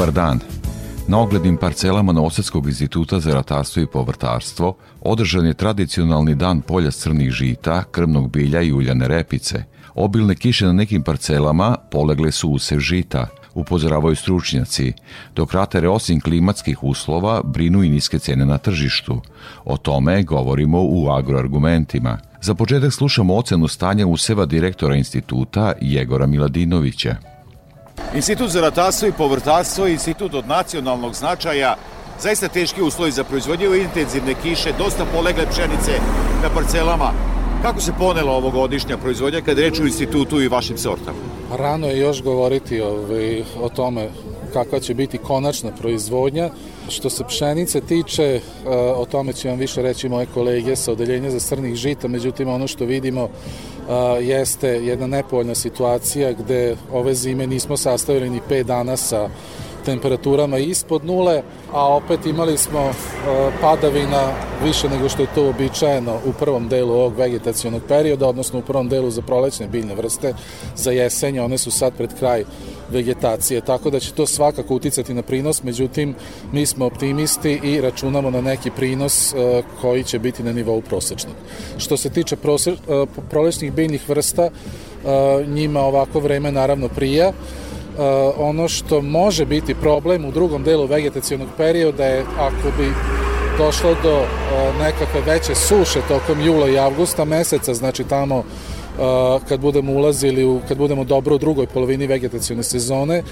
Dobar dan. Na oglednim parcelama Novosadskog instituta za ratarstvo i povrtarstvo održan je tradicionalni dan polja crnih žita, krmnog bilja i uljane repice. Obilne kiše na nekim parcelama polegle su usev žita, upozoravaju stručnjaci, dok ratere osim klimatskih uslova brinu i niske cene na tržištu. O tome govorimo u agroargumentima. Za početak slušamo ocenu stanja useva direktora instituta Jegora Miladinovića. Institut za ratarstvo i povrtarstvo je institut od nacionalnog značaja, zaista teški uslovi za proizvodnju intenzivne kiše, dosta polegle pšenice na parcelama. Kako se ponela ovogodišnja proizvodnja kada reč u institutu i vašim sortama? Rano je još govoriti ovaj, o tome kakva će biti konačna proizvodnja. Što se pšenice tiče, e, o tome će vam više reći moje kolege sa odeljenja za srnih žita, međutim ono što vidimo e, jeste jedna nepovoljna situacija gde ove zime nismo sastavili ni 5 dana sa temperaturama ispod nule, a opet imali smo e, padavina više nego što je to običajeno u prvom delu ovog vegetacionog perioda, odnosno u prvom delu za prolećne biljne vrste, za jesenje, one su sad pred kraj vegetacije, tako da će to svakako uticati na prinos, međutim mi smo optimisti i računamo na neki prinos e, koji će biti na nivou prosečnog. Što se tiče e, prolećnih biljnih vrsta, njima ovako vreme naravno prija, ono što može biti problem u drugom delu vegetacijonog perioda je ako bi došlo do uh, nekakve veće suše tokom jula i avgusta meseca, znači tamo uh, kad budemo ulazili, u, kad budemo dobro u drugoj polovini vegetacijone sezone,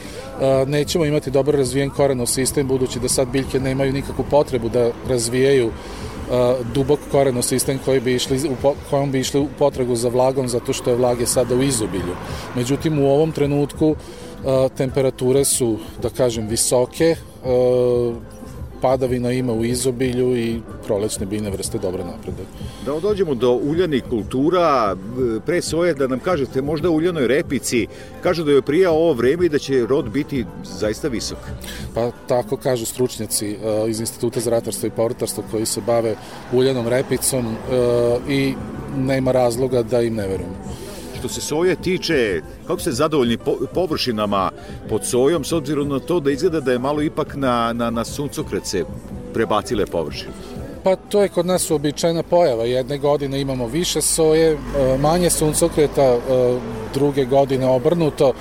nećemo imati dobro razvijen korenov sistem, budući da sad biljke nemaju nikakvu potrebu da razvijaju dubok korenov sistem koji bi išli, u, kojom bi išli u potragu za vlagom zato što je vlage sada u izobilju. Međutim, u ovom trenutku temperature su, da kažem, visoke, padavina ima u izobilju i prolećne biljne vrste dobro naprede. Da dođemo do uljanih kultura, pre soje da nam kažete možda uljanoj repici, kažu da je prija ovo vreme i da će rod biti zaista visok. Pa tako kažu stručnjaci iz Instituta za ratarstvo i povrtarstvo koji se bave uljanom repicom i nema razloga da im ne verujemo. Što se soje tiče, kako se zadovoljni površinama pod sojom, s obzirom na to da izgleda da je malo ipak na, na, na suncokret se prebacile površine? Pa to je kod nas uobičajena pojava. Jedne godine imamo više soje, e, manje suncokreta, e, druge godine obrnuto.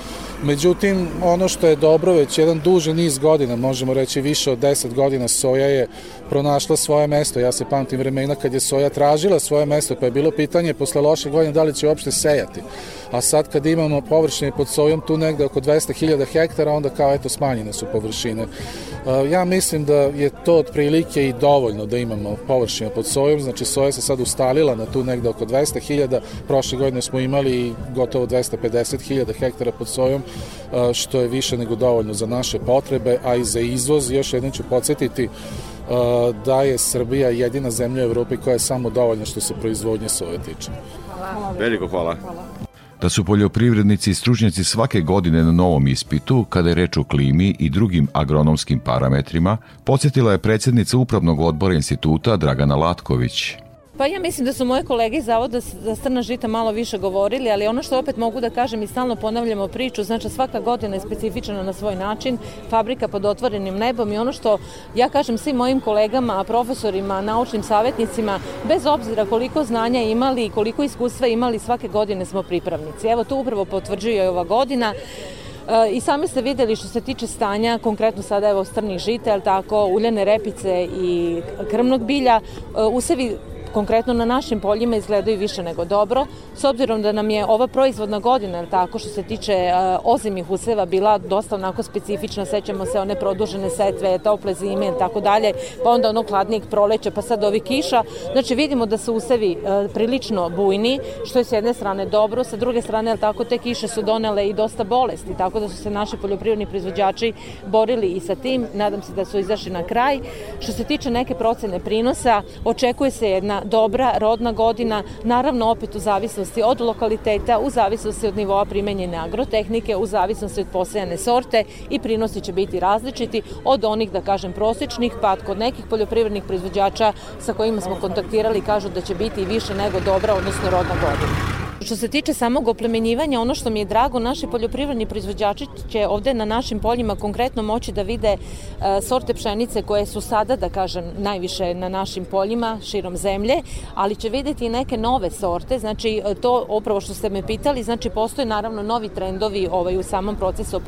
Međutim, ono što je dobro, već jedan duži niz godina, možemo reći više od 10 godina, soja je pronašla svoje mesto. Ja se pamtim vremena kad je soja tražila svoje mesto, pa je bilo pitanje posle loše godine da li će uopšte sejati. A sad kad imamo površine pod sojom tu negde oko 200.000 hektara, onda kao eto smanjene su površine. Ja mislim da je to otprilike i dovoljno da imamo površine pod sojom, znači soja se sad ustalila na tu negde oko 200.000, prošle godine smo imali gotovo 250.000 hektara pod sojom, što je više nego dovoljno za naše potrebe, a i za izvoz. Još jednom ću podsjetiti da je Srbija jedina zemlja u Evropi koja je samo dovoljna što se proizvodnje soje tiče. Hvala. Veliko hvala. hvala da su poljoprivrednici i stručnjaci svake godine na novom ispitu, kada je reč o klimi i drugim agronomskim parametrima, podsjetila je predsjednica Upravnog odbora instituta Dragana Latković. Pa ja mislim da su moje kolege iz Zavoda za strna žita malo više govorili, ali ono što opet mogu da kažem i stalno ponavljamo priču, znači svaka godina je specifična na svoj način, fabrika pod otvorenim nebom i ono što ja kažem svim mojim kolegama, profesorima, naučnim savjetnicima, bez obzira koliko znanja imali i koliko iskustva imali, svake godine smo pripravnici. Evo to upravo potvrđuje ova godina. E, I sami ste videli što se tiče stanja, konkretno sada evo strnih žita, tako, uljane repice i krmnog bilja, e, usevi konkretno na našim poljima izgledaju više nego dobro, s obzirom da nam je ova proizvodna godina, tako što se tiče ozimih useva, bila dosta onako specifična, sećamo se one produžene setve, tople zime i tako dalje, pa onda ono hladnijeg proleća, pa sad ovi kiša. Znači vidimo da su usevi prilično bujni, što je s jedne strane dobro, sa druge strane, tako, te kiše su donele i dosta bolesti, tako da su se naši poljoprivredni proizvođači borili i sa tim, nadam se da su izašli na kraj. Što se tiče neke procene prinosa, očekuje se jedna dobra rodna godina, naravno opet u zavisnosti od lokaliteta, u zavisnosti od nivoa primenjene agrotehnike, u zavisnosti od posejane sorte i prinosi će biti različiti od onih, da kažem, prosečnih, pa kod nekih poljoprivrednih proizvođača sa kojima smo kontaktirali kažu da će biti više nego dobra, odnosno rodna godina. Što se tiče samog oplemenjivanja, ono što mi je drago, naši poljoprivredni proizvođači će ovde na našim poljima konkretno moći da vide e, sorte pšenice koje su sada, da kažem, najviše na našim poljima širom zemlje, ali će videti i neke nove sorte, znači e, to upravo što ste me pitali, znači postoje naravno novi trendovi ovaj, u samom procesu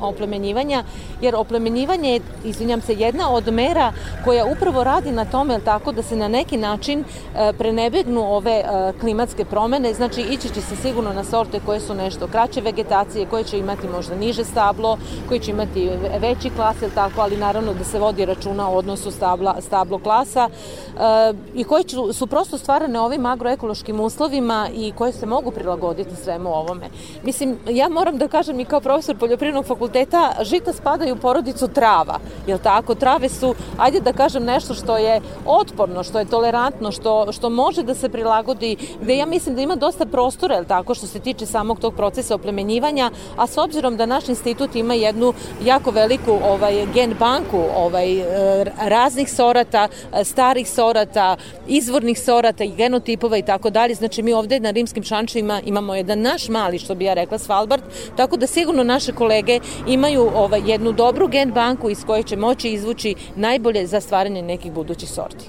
oplemenjivanja, jer oplemenjivanje je, izvinjam se, jedna od mera koja upravo radi na tome, tako da se na neki način e, prenebegnu ove klimatske promene, znači Znači, ići će se sigurno na sorte koje su nešto kraće vegetacije, koje će imati možda niže stablo, koji će imati veći klas, ili tako, ali naravno da se vodi računa o odnosu stabla, stablo klasa e, i koji će, su prosto stvarane ovim agroekološkim uslovima i koje se mogu prilagoditi svemu ovome. Mislim, ja moram da kažem i kao profesor poljoprivrednog fakulteta, žita spadaju u porodicu trava, jel tako? Trave su, ajde da kažem nešto što je otporno, što je tolerantno, što, što može da se prilagodi, gde ja mislim da ima dosta prostora, je tako, što se tiče samog tog procesa oplemenjivanja, a s obzirom da naš institut ima jednu jako veliku ovaj, gen banku ovaj, e, raznih sorata, starih sorata, izvornih sorata i genotipova i tako dalje, znači mi ovde na rimskim šančevima imamo jedan naš mali, što bi ja rekla, Svalbard, tako da sigurno naše kolege imaju ovaj, jednu dobru gen banku iz koje će moći izvući najbolje za stvaranje nekih budućih sorti.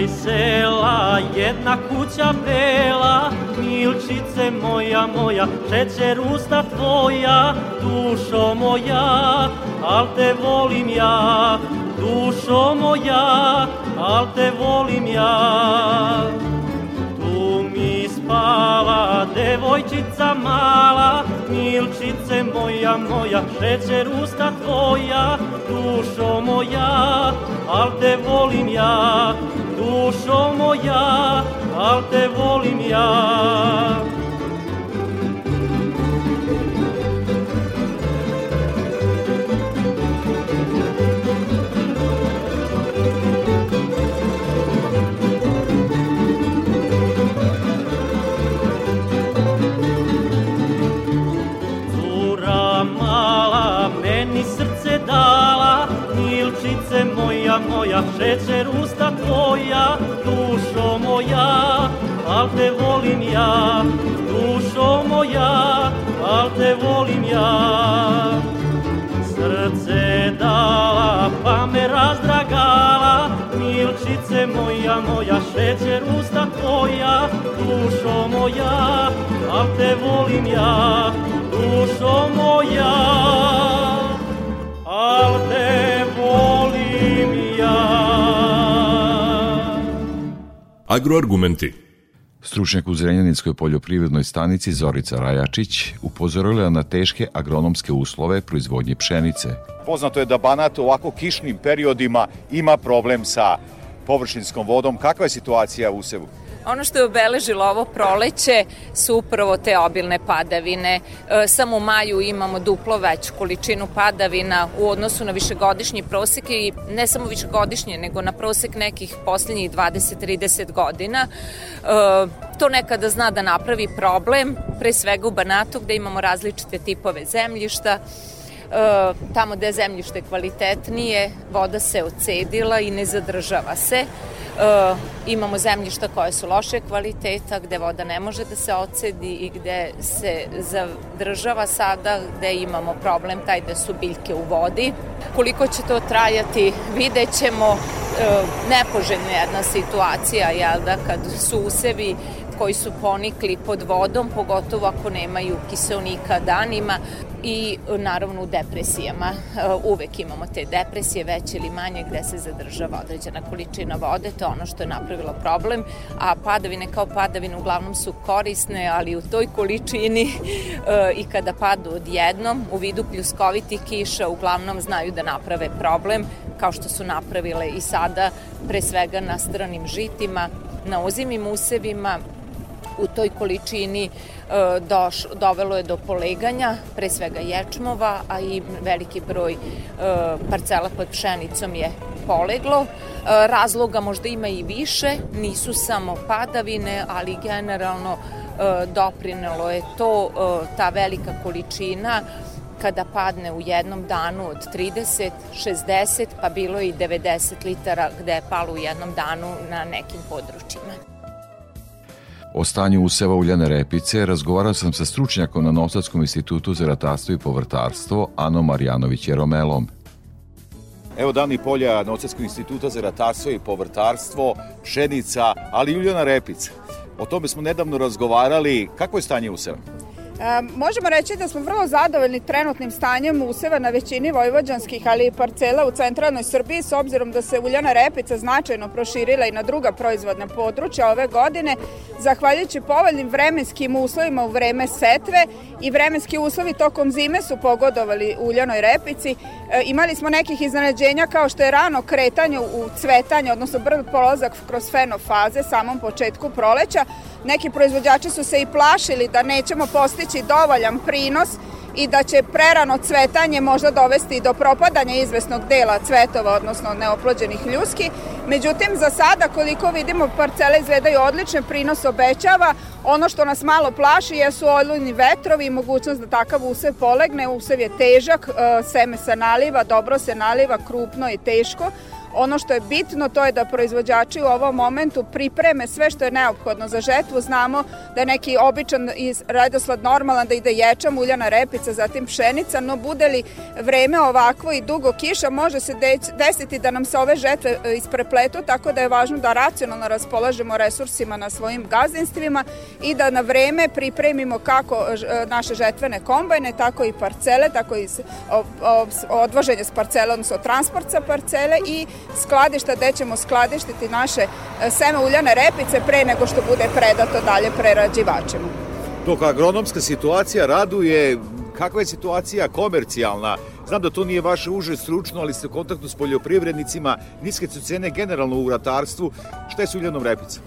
Kraj sela jedna kuća bela Milčice moja moja, šećer usta tvoja Dušo moja, al te volim ja Dušo moja, al te volim ja. Tu mi spava devojčica mala Milčice moja moja, šećer usta tvoja Dušo moja, al te volim ja dušo moja, al te volim ja. Cura mala meni srce dala, milčice moja, moja, šećer usta tvoja, dušo moja, al te volim ja, dušo moja, al te volim ja. Srce dala, pa me razdragala, milčice moja, moja, šećer usta tvoja, dušo moja, al te volim ja, dušo moja, al te volim ja. Agroargumenti Stručnjak u Zrenjaninskoj poljoprivrednoj stanici Zorica Rajačić upozorila na teške agronomske uslove proizvodnje pšenice. Poznato je da Banat u ovako kišnim periodima ima problem sa površinskom vodom. Kakva je situacija u Sevu? Ono što je obeležilo ovo proleće su upravo te obilne padavine. E, samo u maju imamo duplo veću količinu padavina u odnosu na višegodišnji prosek i ne samo višegodišnje, nego na prosek nekih posljednjih 20-30 godina. E, to nekada zna da napravi problem, pre svega u Banatu gde imamo različite tipove zemljišta, tamo gde je zemljište kvalitetnije, voda se ocedila i ne zadržava se. E, imamo zemljišta koje su loše kvaliteta, gde voda ne može da se ocedi i gde se zadržava sada, gde imamo problem taj da su biljke u vodi. Koliko će to trajati, vidjet ćemo. E, nepoželjna jedna situacija, jel da, kad su usevi koji su ponikli pod vodom, pogotovo ako nemaju kiselnika danima, i naravno u depresijama. E, uvek imamo te depresije, veće ili manje, gde se zadržava određena količina vode, to je ono što je napravilo problem, a padavine kao padavine uglavnom su korisne, ali u toj količini e, i kada padu odjednom, u vidu pljuskovitih kiša, uglavnom znaju da naprave problem, kao što su napravile i sada, pre svega na stranim žitima, na ozimim usevima, u toj količini e, doš, dovelo je do poleganja, pre svega ječmova, a i veliki broj e, parcela pod pšenicom je poleglo. E, razloga možda ima i više, nisu samo padavine, ali generalno doprinelo je to, ta velika količina kada padne u jednom danu od 30, 60, pa bilo i 90 litara gde je palo u jednom danu na nekim područjima. O stanju useva uljane repice razgovarao sam sa stručnjakom na Novosadskom institutu za ratarstvo i povrtarstvo Anom Marjanović Jeromelom. Evo dani polja Novosadskog instituta za ratarstvo i povrtarstvo, pšenica, ali i uljana repica. O tome smo nedavno razgovarali. Kako je stanje useva? Možemo reći da smo vrlo zadovoljni trenutnim stanjem useva na većini vojvođanskih, ali i parcela u centralnoj Srbiji, s obzirom da se uljana repica značajno proširila i na druga proizvodna područja ove godine, zahvaljujući povoljnim vremenskim uslovima u vreme setve i vremenski uslovi tokom zime su pogodovali uljanoj repici. E, imali smo nekih iznenađenja kao što je rano kretanje u cvetanje, odnosno brd polazak kroz fenofaze samom početku proleća, Neki proizvođači su se i plašili da nećemo postići dovoljan prinos i da će prerano cvetanje možda dovesti do propadanja izvesnog dela cvetova, odnosno neoplođenih ljuski. Međutim, za sada, koliko vidimo, parcele izvedaju odlične, prinos obećava. Ono što nas malo plaši jesu olujni vetrovi i mogućnost da takav usev polegne. Usev je težak, e, seme se naliva, dobro se naliva, krupno i teško Ono što je bitno to je da proizvođači u ovom momentu pripreme sve što je neophodno za žetvu. Znamo da je neki običan i redoslad normalan da ide ječam, uljana repica, zatim pšenica, no bude li vreme ovakvo i dugo kiša, može se desiti da nam se ove žetve e, isprepletu, tako da je važno da racionalno raspolažemo resursima na svojim gazdinstvima i da na vreme pripremimo kako e, naše žetvene kombajne, tako i parcele, tako i odvoženje s parcele, odnosno transport sa parcele i skladišta gde ćemo skladištiti naše e, seme uljane repice pre nego što bude predato dalje prerađivačima. Dok agronomska situacija raduje, kakva je situacija komercijalna? Znam da to nije vaše uže stručno, ali ste u kontaktu s poljoprivrednicima, niske su cene generalno u ratarstvu. Šta je s uljanom repicom?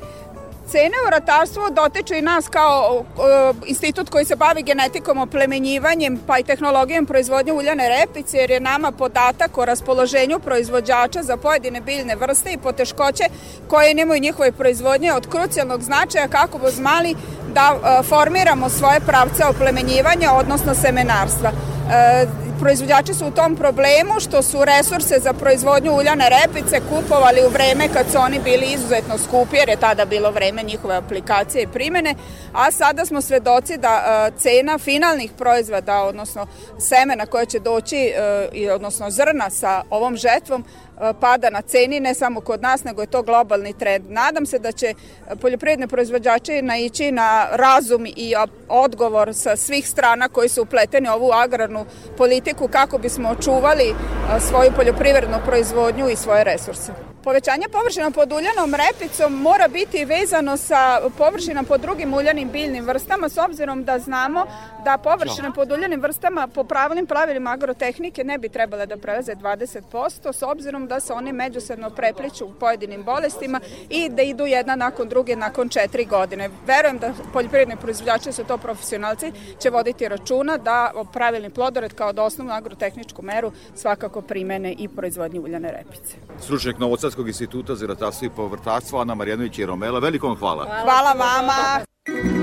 Cene u ratarstvu dotiču i nas kao uh, institut koji se bavi genetikom, oplemenjivanjem pa i tehnologijom proizvodnje uljane repice jer je nama podatak o raspoloženju proizvođača za pojedine biljne vrste i poteškoće koje nemaju njihove proizvodnje od krucijalnog značaja kako bi znali da formiramo svoje pravce oplemenjivanja, odnosno semenarstva. Proizvođači su u tom problemu što su resurse za proizvodnju uljane repice kupovali u vreme kad su oni bili izuzetno skupi jer je tada bilo vreme njihove aplikacije i primene, a sada smo svedoci da e, cena finalnih proizvoda, odnosno semena koje će doći, e, odnosno zrna sa ovom žetvom, pada na ceni, ne samo kod nas, nego je to globalni trend. Nadam se da će poljoprivredne proizvođače naići na razum i odgovor sa svih strana koji su upleteni ovu agrarnu politiku kako bismo očuvali e, svoju poljoprivrednu proizvodnju i svoje resurse. Povećanje površina pod uljanom repicom mora biti vezano sa površina pod drugim uljanim biljnim vrstama s obzirom da znamo da površine pod uljanim vrstama po pravilnim pravilima agrotehnike ne bi trebale da prelaze 20% s obzirom da se one međusobno prepliču u pojedinim bolestima i da idu jedna nakon druge nakon četiri godine. Verujem da poljoprivredni proizvođači su to profesionalci će voditi računa da pravilni plodored kao da osnovnu agrotehničku meru svakako primene i proizvodnji uljane repice. Stručnjak Novosadskog instituta za ratarstvo i povrtarstvo Ana Marjanović i Romela, velikom. Hvala, hvala vama.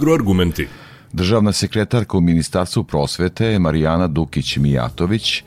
Agroargumenti. Državna sekretarka u Ministarstvu prosvete Marijana Dukić-Mijatović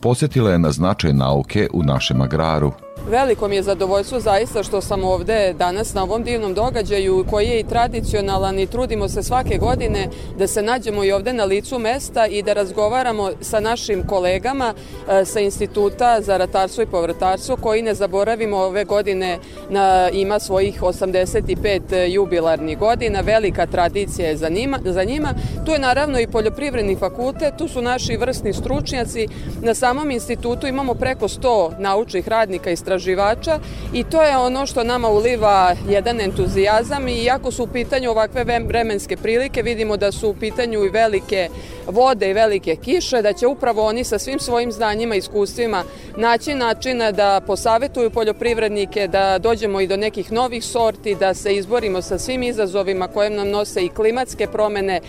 posjetila je na značaj nauke u našem agraru – Veliko mi je zadovoljstvo zaista što sam ovde danas na ovom divnom događaju koji je i tradicionalan i trudimo se svake godine da se nađemo i ovde na licu mesta i da razgovaramo sa našim kolegama e, sa Instituta za ratarstvo i povrtarstvo koji ne zaboravimo ove godine na, ima svojih 85 jubilarnih godina, velika tradicija je za njima, za njima. Tu je naravno i poljoprivredni fakultet, tu su naši vrstni stručnjaci. Na samom institutu imamo preko 100 naučnih radnika istraživača istraživača i to je ono što nama uliva jedan entuzijazam i iako su u pitanju ovakve vremenske prilike, vidimo da su u pitanju i velike vode i velike kiše, da će upravo oni sa svim svojim znanjima i iskustvima naći načina da posavetuju poljoprivrednike, da dođemo i do nekih novih sorti, da se izborimo sa svim izazovima koje nam nose i klimatske promene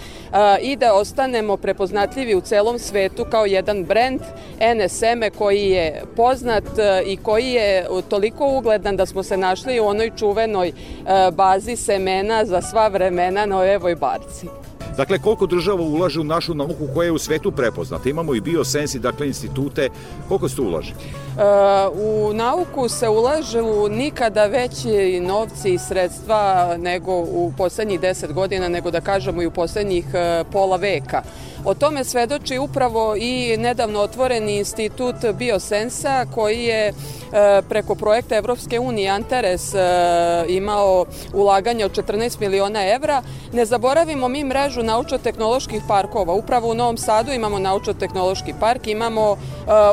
i da ostanemo prepoznatljivi u celom svetu kao jedan brend NSM koji je poznat i koji je toliko ugledan da smo se našli u onoj čuvenoj bazi semena za sva vremena na Evoj barci. Dakle, koliko država ulaže u našu nauku koja je u svetu prepoznata? Imamo i biosensi, dakle, institute. Koliko se ulaže? u nauku se ulažu nikada veći novci i sredstva nego u poslednjih deset godina, nego da kažemo i u poslednjih e, pola veka. O tome svedoči upravo i nedavno otvoreni institut Biosensa koji je e, preko projekta Evropske unije Antares e, imao ulaganje od 14 miliona evra. Ne zaboravimo mi mrežu naučno-tehnoloških parkova. Upravo u Novom Sadu imamo naučno-tehnološki park, imamo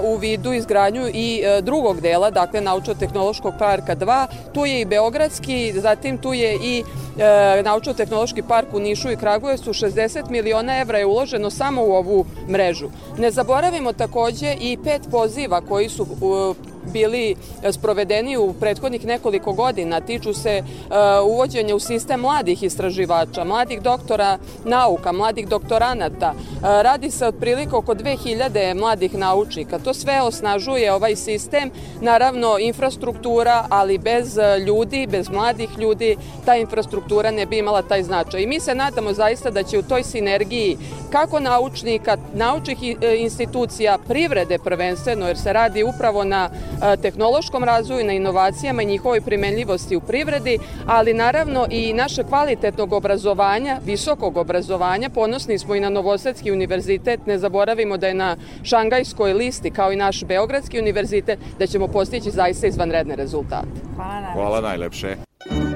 u vidu izgradnju i E, drugog dela, dakle Naučno-tehnološkog parka 2. Tu je i Beogradski, zatim tu je i e, Naučno-tehnološki park u Nišu i Kragujevcu. 60 miliona evra je uloženo samo u ovu mrežu. Ne zaboravimo takođe i pet poziva koji su bili sprovedeni u prethodnih nekoliko godina. Tiču se e, uvođenja u sistem mladih istraživača, mladih doktora nauka, mladih doktoranata. E, radi se otprilike oko 2000 mladih naučnika. To sve osnažuje ovaj sistem. Naravno, infrastruktura, ali bez ljudi, bez mladih ljudi, ta infrastruktura ne bi imala taj značaj. I mi se nadamo zaista da će u toj sinergiji kako naučnika, naučnih e, institucija, privrede prvenstveno, jer se radi upravo na tehnološkom razvoju, na inovacijama i njihovoj primenljivosti u privredi, ali naravno i naše kvalitetnog obrazovanja, visokog obrazovanja. Ponosni smo i na Novosadski univerzitet, ne zaboravimo da je na Šangajskoj listi, kao i naš Beogradski univerzitet, da ćemo postići zaista izvanredne rezultate. Hvala najlepše. Hvala najlepše.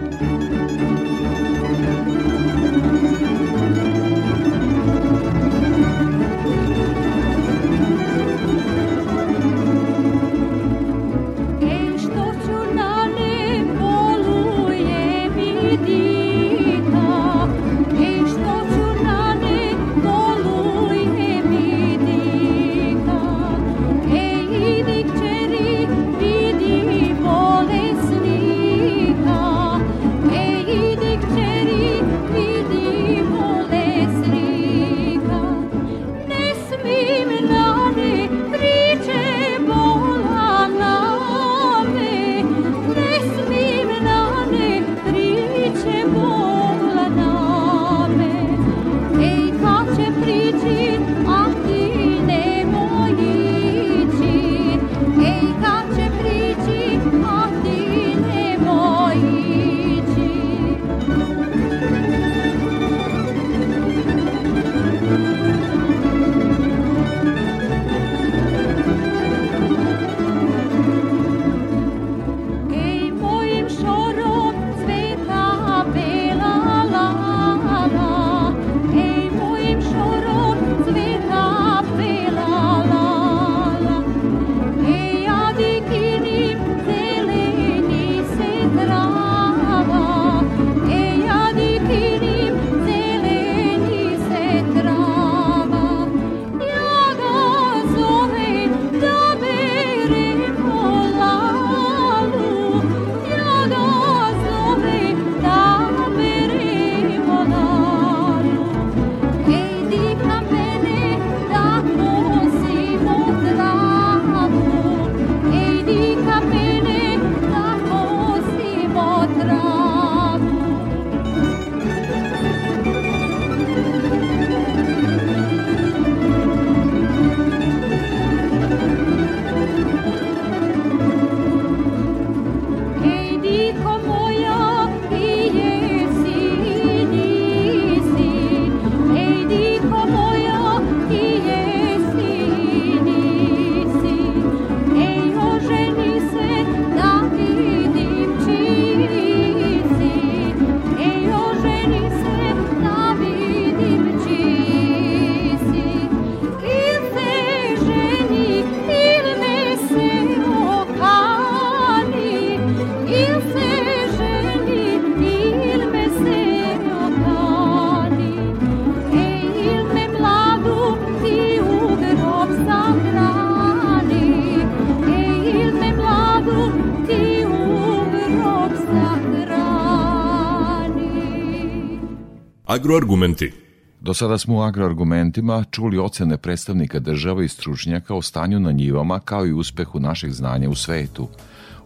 Agroargumenti. Do sada smo u agroargumentima čuli ocene predstavnika država i stručnjaka o stanju na njivama kao i uspehu naših znanja u svetu.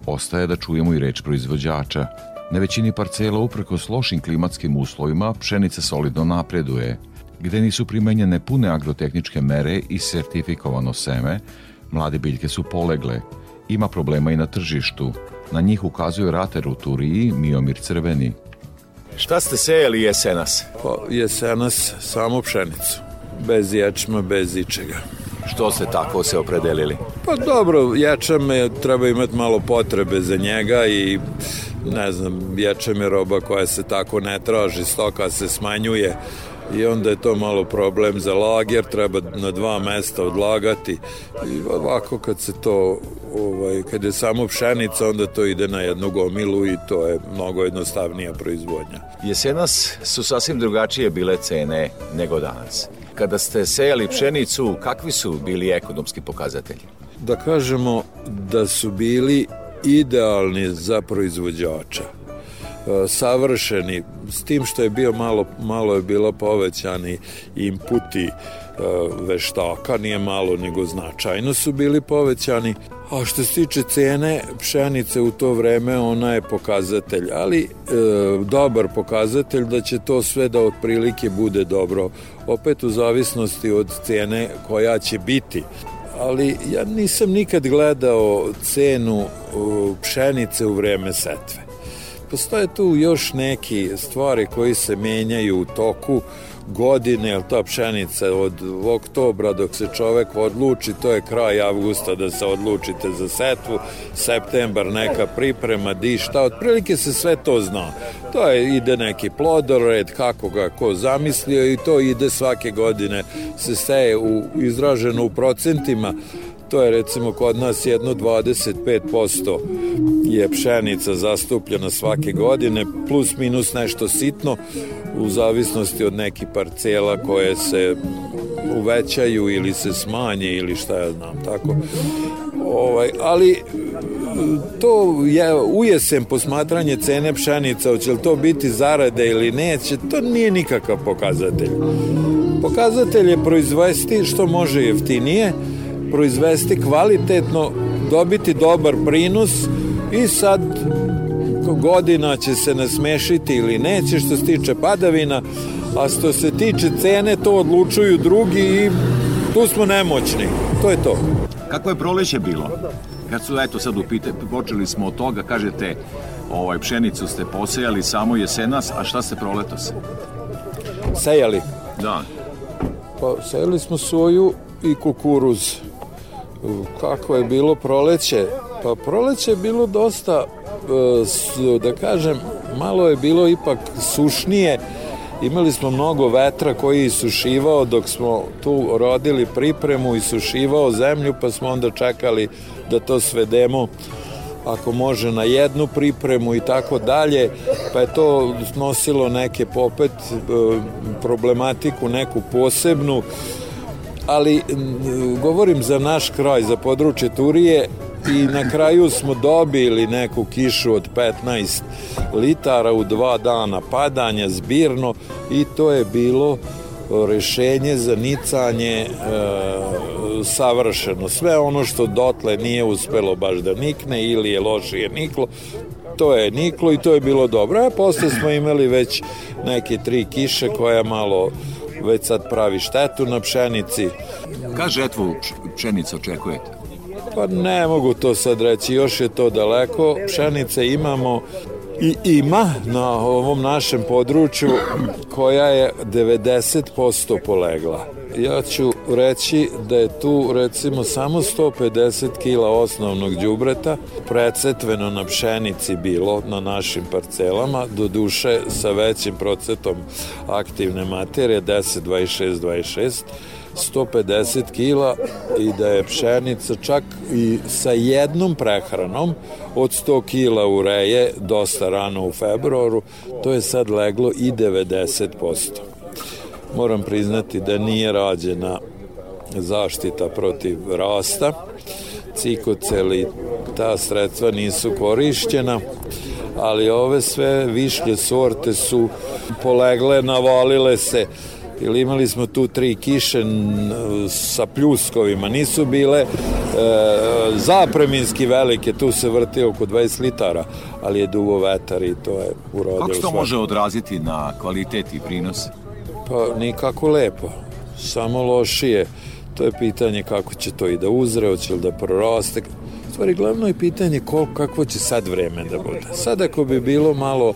Ostaje da čujemo i reč proizvođača. Na većini parcela uprkos lošim klimatskim uslovima pšenica solidno napreduje. Gde nisu primenjene pune agrotehničke mere i sertifikovano seme, mlade biljke su polegle. Ima problema i na tržištu. Na njih ukazuje rater u Turiji Miomir Crveni. Šta ste sejali jesenas? Pa jesenas samo pšenicu. Bez ječma, bez ičega. Što ste tako se opredelili? Pa dobro, ječam je, treba imati malo potrebe za njega i ne znam, ječam je roba koja se tako ne traži, stoka se smanjuje i onda je to malo problem za lager, treba na dva mesta odlagati i ovako kad se to ovaj, kad je samo pšenica onda to ide na jednu gomilu i to je mnogo jednostavnija proizvodnja. Jesenas su sasvim drugačije bile cene nego danas. Kada ste sejali pšenicu, kakvi su bili ekonomski pokazatelji? Da kažemo da su bili idealni za proizvođača savršeni s tim što je bio malo, malo je bilo povećani inputi veštaka, nije malo nego značajno su bili povećani. A što se tiče cene pšenice u to vreme ona je pokazatelj ali e, dobar pokazatelj da će to sve da otprilike bude dobro opet u zavisnosti od cene koja će biti. Ali ja nisam nikad gledao cenu pšenice u vreme setve postoje tu još neki stvari koji se menjaju u toku godine, jer ta pšenica od oktobra dok se čovek odluči, to je kraj avgusta da se odlučite za setvu, septembar neka priprema, di šta, otprilike se sve to zna. To je, ide neki plodored, kako ga ko zamislio i to ide svake godine, se seje u, izraženo u procentima, to je recimo kod nas jedno 25% je pšenica zastupljena svake godine, plus minus nešto sitno, u zavisnosti od nekih parcela koje se uvećaju ili se smanje ili šta ja znam, tako. Ovaj, ali to je ujesen posmatranje cene pšenica, hoće li to biti zarade ili neće, to nije nikakav pokazatelj. Pokazatelj je proizvesti što može jeftinije, proizvesti kvalitetno, dobiti dobar prinos i sad godina će se nasmešiti ili neće što se tiče padavina, a što se tiče cene to odlučuju drugi i tu smo nemoćni. To je to. Kako je proleće bilo? Kad su, eto sad upite, počeli smo od toga, kažete, ovaj, pšenicu ste posejali samo jesenas, a šta ste proletos? Sejali? Da. Pa sejali smo soju i kukuruz kako je bilo proleće? Pa proleće je bilo dosta, e, da kažem, malo je bilo ipak sušnije, imali smo mnogo vetra koji je sušivao dok smo tu rodili pripremu i sušivao zemlju, pa smo onda čekali da to svedemo ako može na jednu pripremu i tako dalje, pa je to nosilo neke popet e, problematiku neku posebnu ali govorim za naš kraj, za područje Turije i na kraju smo dobili neku kišu od 15 litara u dva dana padanja zbirno i to je bilo rešenje za nicanje e, savršeno. Sve ono što dotle nije uspelo baš da nikne ili je lošije niklo, to je niklo i to je bilo dobro. A posle smo imali već neke tri kiše koja malo već sad pravi štetu na pšenici. Kad žetvu pšenice očekujete? Pa ne mogu to sad reći, još je to daleko. Pšenice imamo i ima na ovom našem području koja je 90% polegla. Ja ću reći da je tu recimo samo 150 kila osnovnog đubreta precetveno na pšenici bilo na našim parcelama, do duše sa većim procetom aktivne materije 10, 26, 26 150 kila i da je pšenica čak i sa jednom prehranom od 100 kila ureje dosta rano u februaru, to je sad leglo i 90%. Moram priznati da nije rađena zaštita protiv rasta, cikoceli ta sredstva nisu korišćena, ali ove sve višlje sorte su polegle, navalile se ili imali smo tu tri kiše sa pljuskovima, nisu bile e, zapreminski velike, tu se vrti oko 20 litara, ali je duvo vetar i to je urodilo. Kako se to može odraziti na kvalitet i prinos? Pa nikako lepo, samo lošije. To je pitanje kako će to i da uzre, hoće li da proroste. Stvari, glavno je pitanje koliko, kakvo će sad vreme da bude. Sad ako bi bilo malo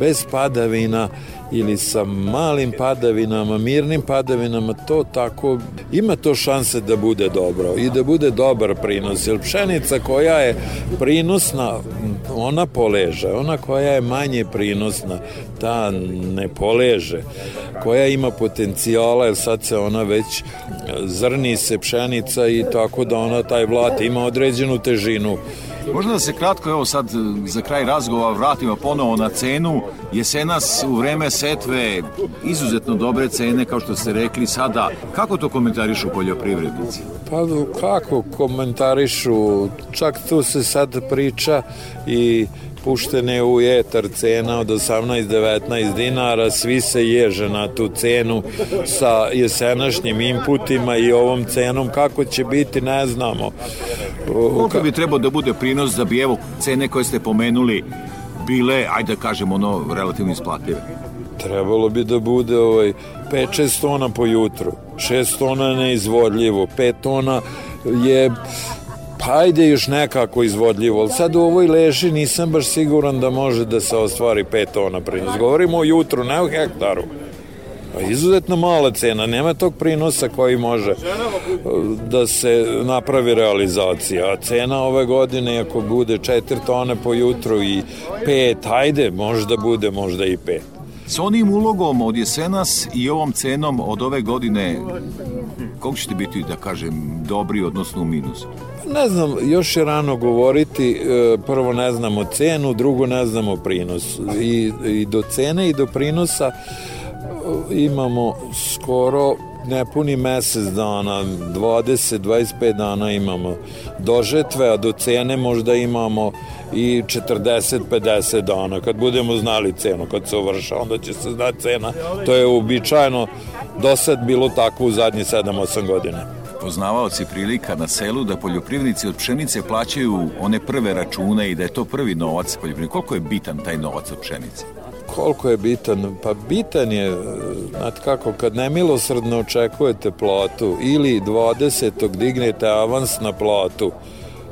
bez padavina, ili sa malim padavinama, mirnim padavinama, to tako, ima to šanse da bude dobro i da bude dobar prinos, jer pšenica koja je prinosna, ona poleže, ona koja je manje prinosna, ta ne poleže, koja ima potencijala, jer sad se ona već zrni se pšenica i tako da ona taj vlat ima određenu težinu Možda da se kratko, evo sad za kraj razgovora vratimo ponovo na cenu. Jesenas u vreme setve izuzetno dobre cene, kao što ste rekli sada. Kako to komentarišu poljoprivrednici? Pa kako komentarišu? Čak tu se sad priča i puštene u etar cena od 18-19 dinara, svi se ježe na tu cenu sa jesenašnjim inputima i ovom cenom, kako će biti ne znamo. Koliko bi trebao da bude prinos da bi evo cene koje ste pomenuli bile, ajde da kažemo ono, relativno isplative? Trebalo bi da bude ovaj 5-6 tona po jutru, 6 tona neizvodljivo, 5 tona je pa ajde još nekako izvodljivo, ali sad u ovoj leži nisam baš siguran da može da se ostvari 5 tona prinos. Govorimo o jutru, ne o hektaru. Pa izuzetno mala cena, nema tog prinosa koji može uh, da se napravi realizacija. A cena ove godine, ako bude 4 tone po jutru i 5, ajde, možda bude, možda i 5. S onim ulogom od jesenas i ovom cenom od ove godine, kako ćete biti, da kažem, dobri, odnosno u minusu? Ne znam, još je rano govoriti, e, prvo ne znamo cenu, drugo ne znamo prinos. I, i do cene i do prinosa e, imamo skoro nepuni mesec dana, 20-25 dana imamo do žetve, a do cene možda imamo i 40-50 dana. Kad budemo znali cenu, kad se uvrša, onda će se znati cena. To je uobičajeno do sad bilo tako u zadnjih 7-8 godina poznavaoci prilika na selu da poljoprivrednici od pšenice plaćaju one prve račune i da je to prvi novac poljoprivrednika. Koliko je bitan taj novac od pšenice? Koliko je bitan? Pa bitan je, znate kako, kad nemilosrdno očekujete platu ili 20. dignete avans na platu,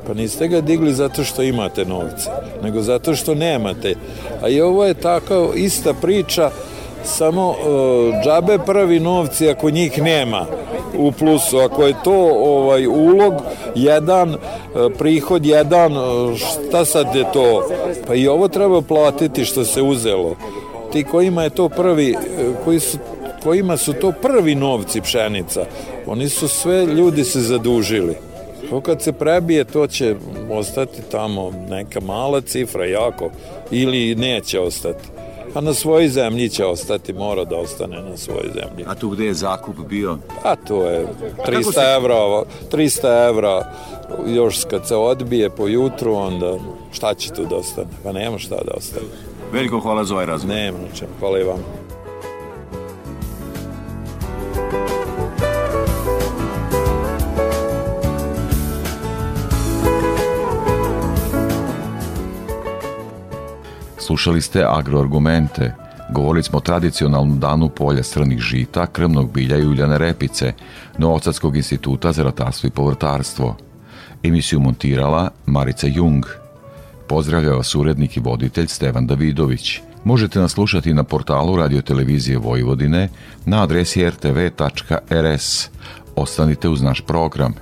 Pa niste ga digli zato što imate novce, nego zato što nemate. A i ovo je tako ista priča, samo uh, džabe prvi novci ako njih nema u plusu. Ako je to ovaj ulog jedan, uh, prihod jedan, uh, šta sad je to? Pa i ovo treba platiti što se uzelo. Ti kojima je to prvi, koji su kojima su to prvi novci pšenica, oni su sve ljudi se zadužili. To kad se prebije, to će ostati tamo neka mala cifra, jako, ili neće ostati. A na svojoj zemlji će ostati, mora da ostane na svojoj zemlji. A tu gde je zakup bio? A to je 300 se... evra, 300 evra, još kad se odbije po jutru, onda šta će tu da ostane? Pa nema šta da ostane. Veliko hvala za ovaj razgovor. Nema ničem, hvala i vam. Slušali ste agroargumente. Govorili smo o tradicionalnom danu polja srnih žita, krmnog bilja i uljane repice, Novosadskog instituta za ratarstvo i povrtarstvo. Emisiju montirala Marica Jung. Pozdravlja vas urednik i voditelj Stevan Davidović. Možete nas slušati na portalu Radio Televizije Vojvodine na adresi rtv.rs. Ostanite uz naš program.